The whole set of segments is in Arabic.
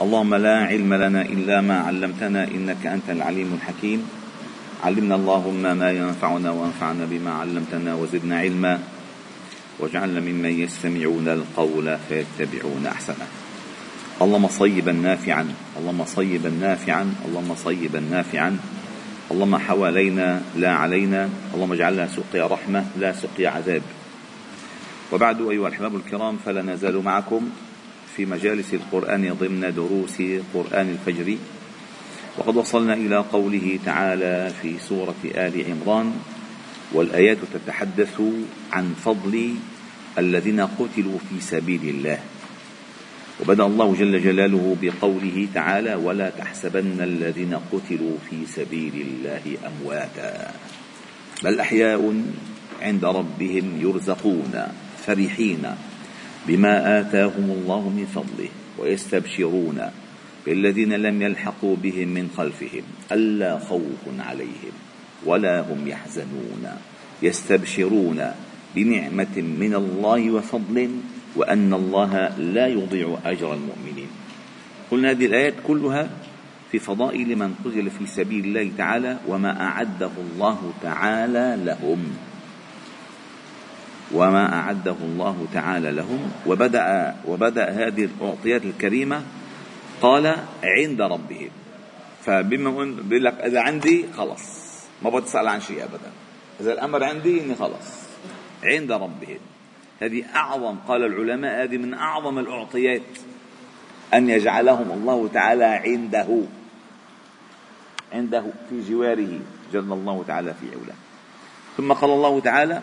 اللهم لا علم لنا إلا ما علمتنا إنك أنت العليم الحكيم. علمنا اللهم ما ينفعنا وانفعنا بما علمتنا وزدنا علما. واجعلنا ممن يستمعون القول فيتبعون أحسنه. اللهم صيبا نافعا اللهم صيبا نافعا اللهم صيبا نافعا. اللهم حوالينا لا علينا. اللهم اجعلنا سقيا رحمة لا سقيا عذاب. وبعد أيها الأحباب الكرام فلا نزال معكم. في مجالس القرآن ضمن دروس قرآن الفجر. وقد وصلنا إلى قوله تعالى في سورة آل عمران والآيات تتحدث عن فضل الذين قتلوا في سبيل الله. وبدأ الله جل جلاله بقوله تعالى ولا تحسبن الذين قتلوا في سبيل الله أمواتا. بل أحياء عند ربهم يرزقون فرحين. بما آتاهم الله من فضله ويستبشرون بالذين لم يلحقوا بهم من خلفهم ألا خوف عليهم ولا هم يحزنون. يستبشرون بنعمة من الله وفضل وأن الله لا يضيع أجر المؤمنين. قلنا هذه الآيات كلها في فضائل من قتل في سبيل الله تعالى وما أعده الله تعالى لهم. وما أعده الله تعالى لهم. وبدأ وبدأ هذه الأعطيات الكريمة قال عند ربهم فبما بيقول لك إذا عندي خلص ما بتسأل عن شيء أبدا. إذا الأمر عندي إني خلص عند ربهم هذه أعظم قال العلماء هذه من أعظم الأعطيات أن يجعلهم الله تعالى عنده. عنده في جواره. جل الله تعالى في علاه ثم قال الله تعالى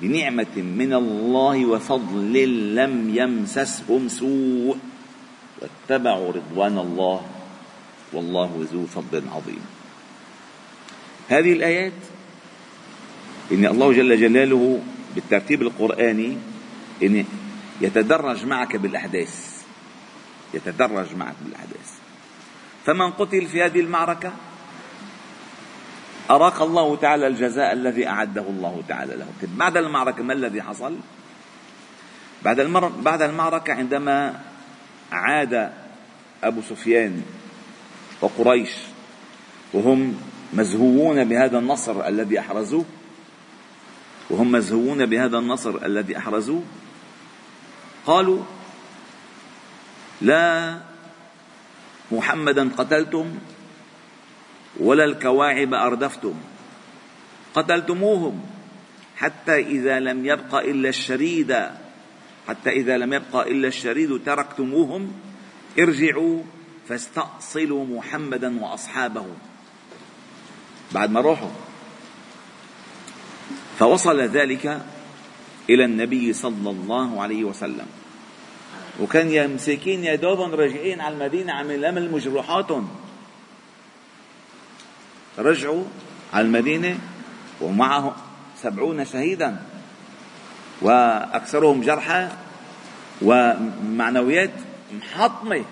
بنعمة من الله وفضل لم يمسسهم سوء. واتبعوا رضوان الله. والله ذو فضل عظيم. هذه الآيات إن الله جل جلاله بالترتيب القرآني إن يتدرج معك بالأحداث. يتدرج معك بالأحداث. فمن قتل في هذه المعركة أراك الله تعالى الجزاء الذي أعده الله تعالى له. طيب، بعد المعركة ما الذي حصل؟ بعد, المر... بعد المعركة عندما عاد أبو سفيان وقريش وهم مزهوون بهذا النصر الذي أحرزوه وهم مزهوون بهذا النصر الذي أحرزوه قالوا لا محمدا قتلتم ولا الكواعب أردفتم قتلتموهم حتى إذا لم يبق إلا الشريد حتى إذا لم يبق إلا الشريد تركتموهم ارجعوا فاستأصلوا محمدا وأصحابه. بعد ما روحوا فوصل ذلك إلى النبي صلى الله عليه وسلم. وكان يا مساكين يا دوبهم راجعين على المدينة عم يلمل مجروحاتهم رجعوا على المدينة ومعهم سبعون شهيدا وأكثرهم جرحى ومعنويات محطمة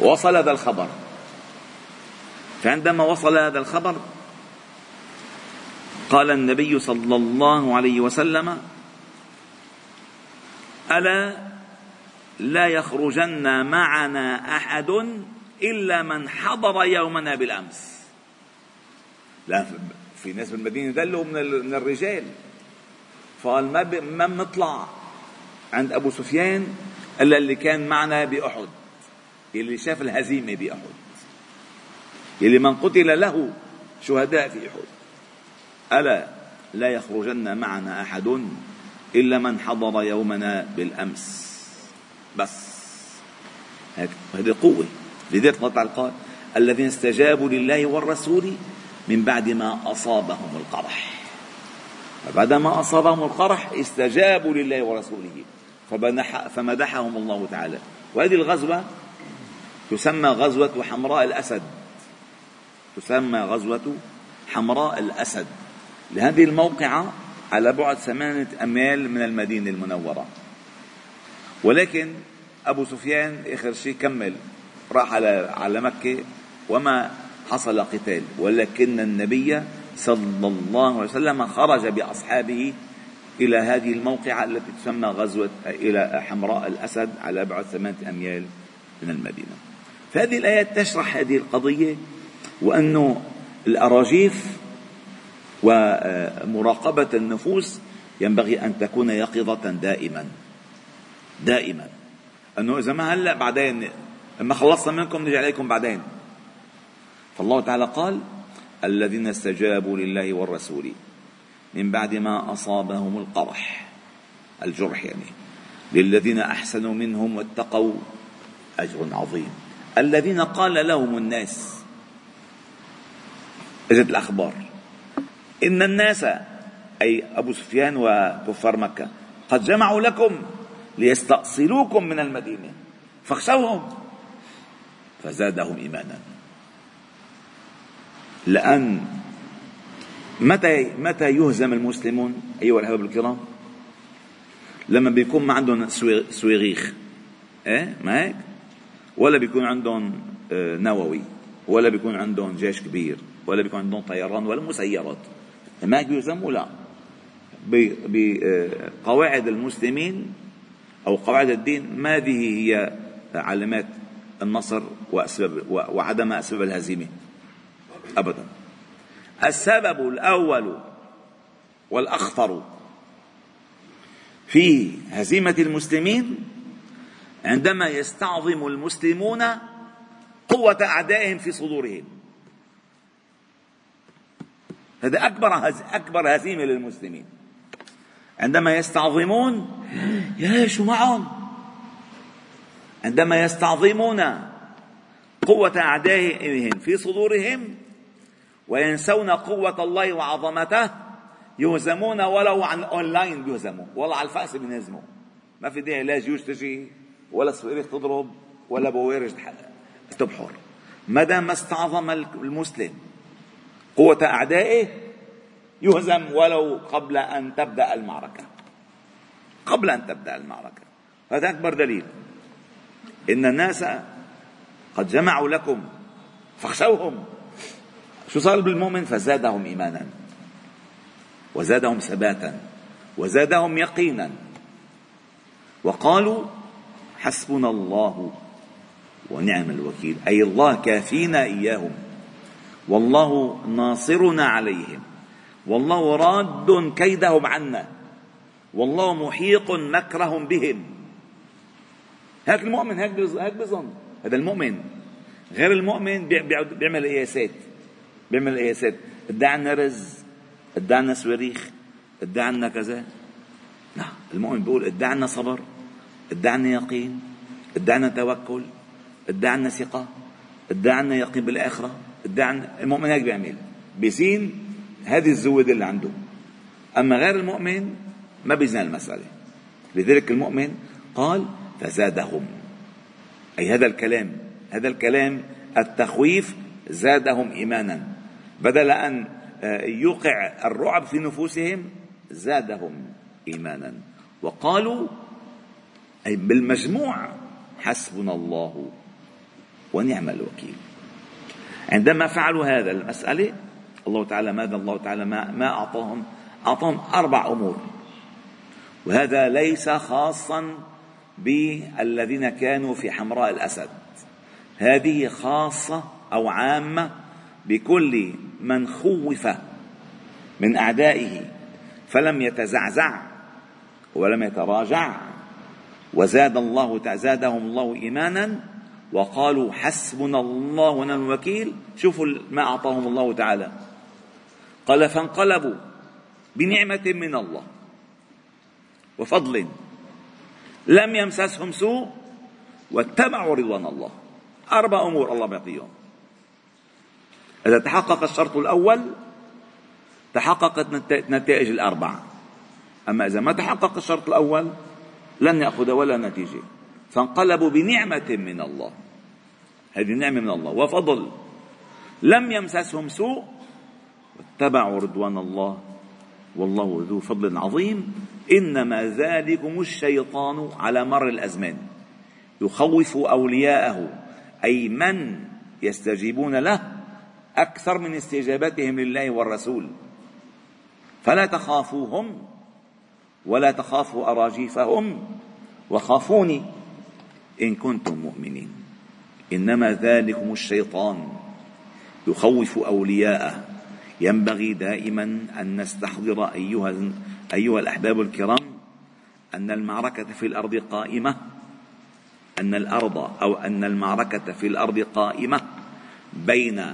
وصل هذا الخبر. فعندما وصل هذا الخبر قال النبي صلى الله عليه وسلم ألا لا يخرجن معنا أحد إلا من حضر يومنا بالأمس. لا في ناس بالمدينة دلوا من الرجال. فقال ما ما بنطلع عند أبو سفيان إلا اللي كان معنا بأحد. اللي شاف الهزيمة بأحد. اللي من قتل له شهداء في أحد. ألا لا يخرجن معنا أحد إلا من حضر يومنا بالأمس. بس. هذه قوة. لذلك الله تعالى قال الذين استجابوا لله والرسول من بعد ما أصابهم القرح. فبعدما أصابهم القرح استجابوا لله ورسوله فمدحهم الله تعالى. وهذه الغزوة تسمى غزوة حمراء الأسد. تسمى غزوة حمراء الأسد. لهذه الموقعة على بعد ثمانية أميال من المدينة المنورة. ولكن أبو سفيان آخر شيء كمل. راح على على مكة وما حصل قتال ولكن النبي صلى الله عليه وسلم خرج بأصحابه إلى هذه الموقعة التي تسمى غزوة إلى حمراء الأسد على بعد ثمانية أميال من المدينة. فهذه الآيات تشرح هذه القضية وأنه الأراجيف ومراقبة النفوس ينبغي أن تكون يقظة دائما. دائما. أنه إذا ما هلأ بعدين لما خلصنا منكم نجي عليكم بعدين. فالله تعالى قال الذين استجابوا لله والرسول من بعد ما أصابهم القرح الجرح يعني للذين أحسنوا منهم واتقوا أجر عظيم. الذين قال لهم الناس إجت الأخبار إن الناس أي أبو سفيان وكفار مكة قد جمعوا لكم ليستأصلوكم من المدينة فاخشوهم. فزادهم إيمانا. لأن متى متى يهزم المسلمون أيها الأحباب الكرام؟ لما بيكون ما عندهم سويغيخ. إيه؟ ما هيك؟ ولا بيكون عندهم آه، نووي ولا بيكون عندهم جيش كبير ولا بيكون عندهم طيران ولا مسيرات. ما هيك بيهزموا؟ لا. بقواعد المسلمين أو قواعد الدين ما هذه هي علامات النصر وأسباب وعدم أسباب الهزيمة. أبدا. السبب الأول والأخطر في هزيمة المسلمين عندما يستعظم المسلمون قوة أعدائهم في صدورهم. هذا أكبر هز... أكبر هزيمة للمسلمين. عندما يستعظمون يا شو معهم. عندما يستعظمون قوة أعدائهم في صدورهم وينسون قوة الله وعظمته يهزمون ولو عن أونلاين بيهزموا. والله على الفيس بينهزموا ما في داعي لا جيوش تجي ولا صواريخ تضرب ولا بوارج تبحر. ما دام استعظم المسلم قوة أعدائه يهزم ولو قبل أن تبدأ المعركة. قبل أن تبدأ المعركة. هذا أكبر دليل. إن الناس قد جمعوا لكم فاخشوهم. شو صار بالمؤمن؟ فزادهم إيمانا وزادهم ثباتا وزادهم يقينا. وقالوا حسبنا الله ونعم الوكيل أي الله كافينا إياهم والله ناصرنا عليهم والله راد كيدهم عنا والله محيط مكرهم بهم. هيك المؤمن هيك هيك بظن. هذا المؤمن. غير المؤمن بيعمل قياسات بيعمل قياسات ادعى عنا رز. ادعى عنا صواريخ. ادعى عنا كذا. لا المؤمن بيقول ادعى عنا صبر. ادعى عنا يقين. ادعى عنا توكل. ادعى عنا ثقة. ادعى عنا يقين بالآخرة. ادعى عنا المؤمن هيك بيعمل. بيزين هذه الزود اللي عنده. أما غير المؤمن ما بيزن المسألة. لذلك المؤمن قال فزادهم. أي هذا الكلام هذا الكلام التخويف زادهم إيمانا. بدل أن آه، يوقع الرعب في نفوسهم زادهم إيمانا. وقالوا أي بالمجموع حسبنا الله ونعم الوكيل. عندما فعلوا هذا المسألة الله تعالى ماذا الله تعالى ما, ما أعطاهم؟ أعطاهم أربع أمور. وهذا ليس خاصا بالذين كانوا في حمراء الأسد. هذه خاصة أو عامة بكل من خوف من أعدائه فلم يتزعزع ولم يتراجع وزاد الله زادهم الله إيمانا وقالوا حسبنا الله ونعم الوكيل. شوفوا ما أعطاهم الله تعالى. قال فانقلبوا بنعمة من الله وفضل لم يمسسهم سوء واتبعوا رضوان الله. أربع أمور الله بيعطيهم إذا تحقق الشرط الأول تحققت النتائج الأربعة أما إذا ما تحقق الشرط الأول لن يأخذ ولا نتيجة. فانقلبوا بنعمة من الله. هذه نعمة من الله وفضل. لم يمسسهم سوء واتبعوا رضوان الله. والله ذو فضل عظيم. إنما ذلكم الشيطان على مر الأزمان. يخوف أولياءه أي من يستجيبون له أكثر من استجابتهم لله والرسول. فلا تخافوهم ولا تخافوا أراجيفهم وخافوني إن كنتم مؤمنين. إنما ذلكم الشيطان. يخوف أولياءه. ينبغي دائما أن نستحضر أيها أيها الأحباب الكرام أن المعركة في الأرض قائمة أن الأرض أو أن المعركة في الأرض قائمة بين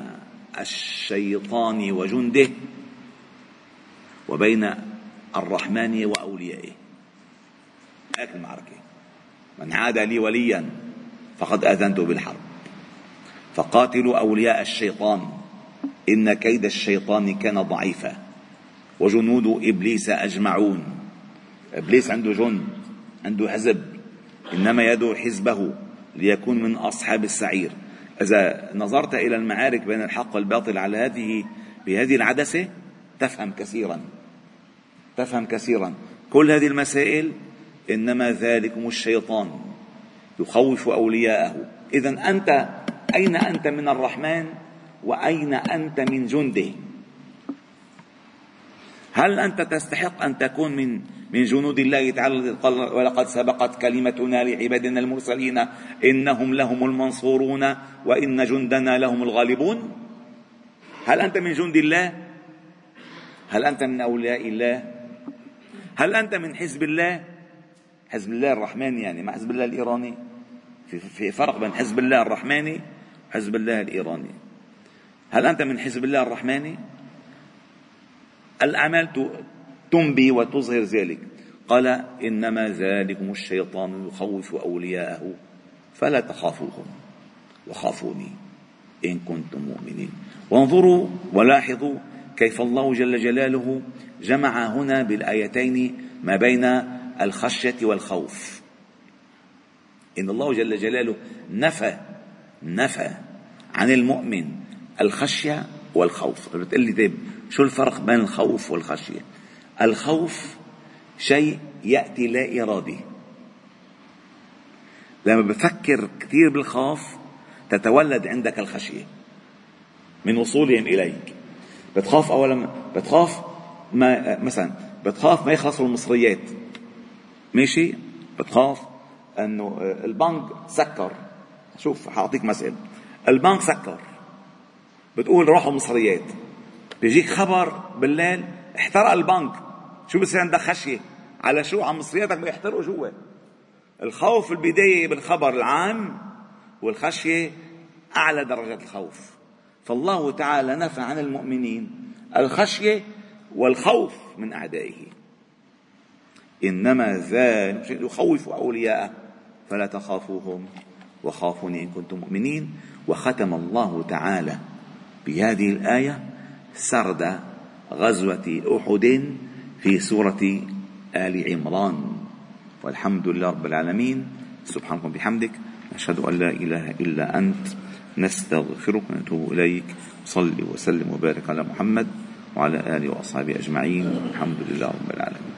الشيطان وجنده وبين الرحمن وأوليائه. هيك المعركة. من عاد لي وليا فقد آذنته بالحرب. فقاتلوا أولياء الشيطان. إن كيد الشيطان كان ضعيفا. وجنود إبليس أجمعون. إبليس عنده جند عنده حزب إنما يدعو حزبه ليكون من أصحاب السعير. إذا نظرت إلى المعارك بين الحق والباطل على هذه بهذه العدسة تفهم كثيرا. تفهم كثيرا. كل هذه المسائل إنما ذلكم الشيطان يخوف أولياءه. إذا أنت أين أنت من الرحمن؟ وأين أنت من جنده؟ هل أنت تستحق أن تكون من من جنود الله تعالى قال ولقد سبقت كلمتنا لعبادنا المرسلين إنهم لهم المنصورون وإن جندنا لهم الغالبون؟ هل أنت من جند الله؟ هل أنت من أولياء الله؟ هل أنت من حزب الله؟ حزب الله الرحماني يعني ما حزب الله الإيراني؟ في, في فرق بين حزب الله الرحماني وحزب الله الإيراني. هل أنت من حزب الله الرحماني؟ الأعمال تنبي وتظهر ذلك. قال إنما ذلكم الشيطان يخوف أولياءه فلا تخافوهم وخافوني إن كنتم مؤمنين. وانظروا ولاحظوا كيف الله جل جلاله جمع هنا بالآيتين ما بين الخشية والخوف. إن الله جل جلاله نفى نفى عن المؤمن الخشية والخوف. بتقول لي طيب شو الفرق بين الخوف والخشية؟ الخوف شيء يأتي لا إرادي لما بفكر كثير بالخوف تتولد عندك الخشية من وصولهم إليك. بتخاف أولا بتخاف ما مثلا بتخاف ما يخلصوا المصريات. ماشي؟ بتخاف إنه البنك سكر. شوف حأعطيك مثل. البنك سكر. بتقول راحوا مصريات. بيجيك خبر بالليل احترق البنك. شو بصير عندك خشية؟ على شو؟ على مصرياتك بيحترقوا جوا. الخوف البدايه بالخبر العام والخشية أعلى درجات الخوف. فالله تعالى نفى عن المؤمنين الخشية والخوف من أعدائه. إنما ذلك يخوف أولياءه فلا تخافوهم. وخافوني إن كنتم مؤمنين. وختم الله تعالى بهذه الآية سرد غزوة أحد في سورة آل عمران. والحمد لله رب العالمين. سبحانك وبحمدك. نشهد أن لا إله إلا أنت. نستغفرك ونتوب إليك. صل وسلم وبارك على محمد وعلى آله وأصحابه أجمعين. الحمد لله رب العالمين.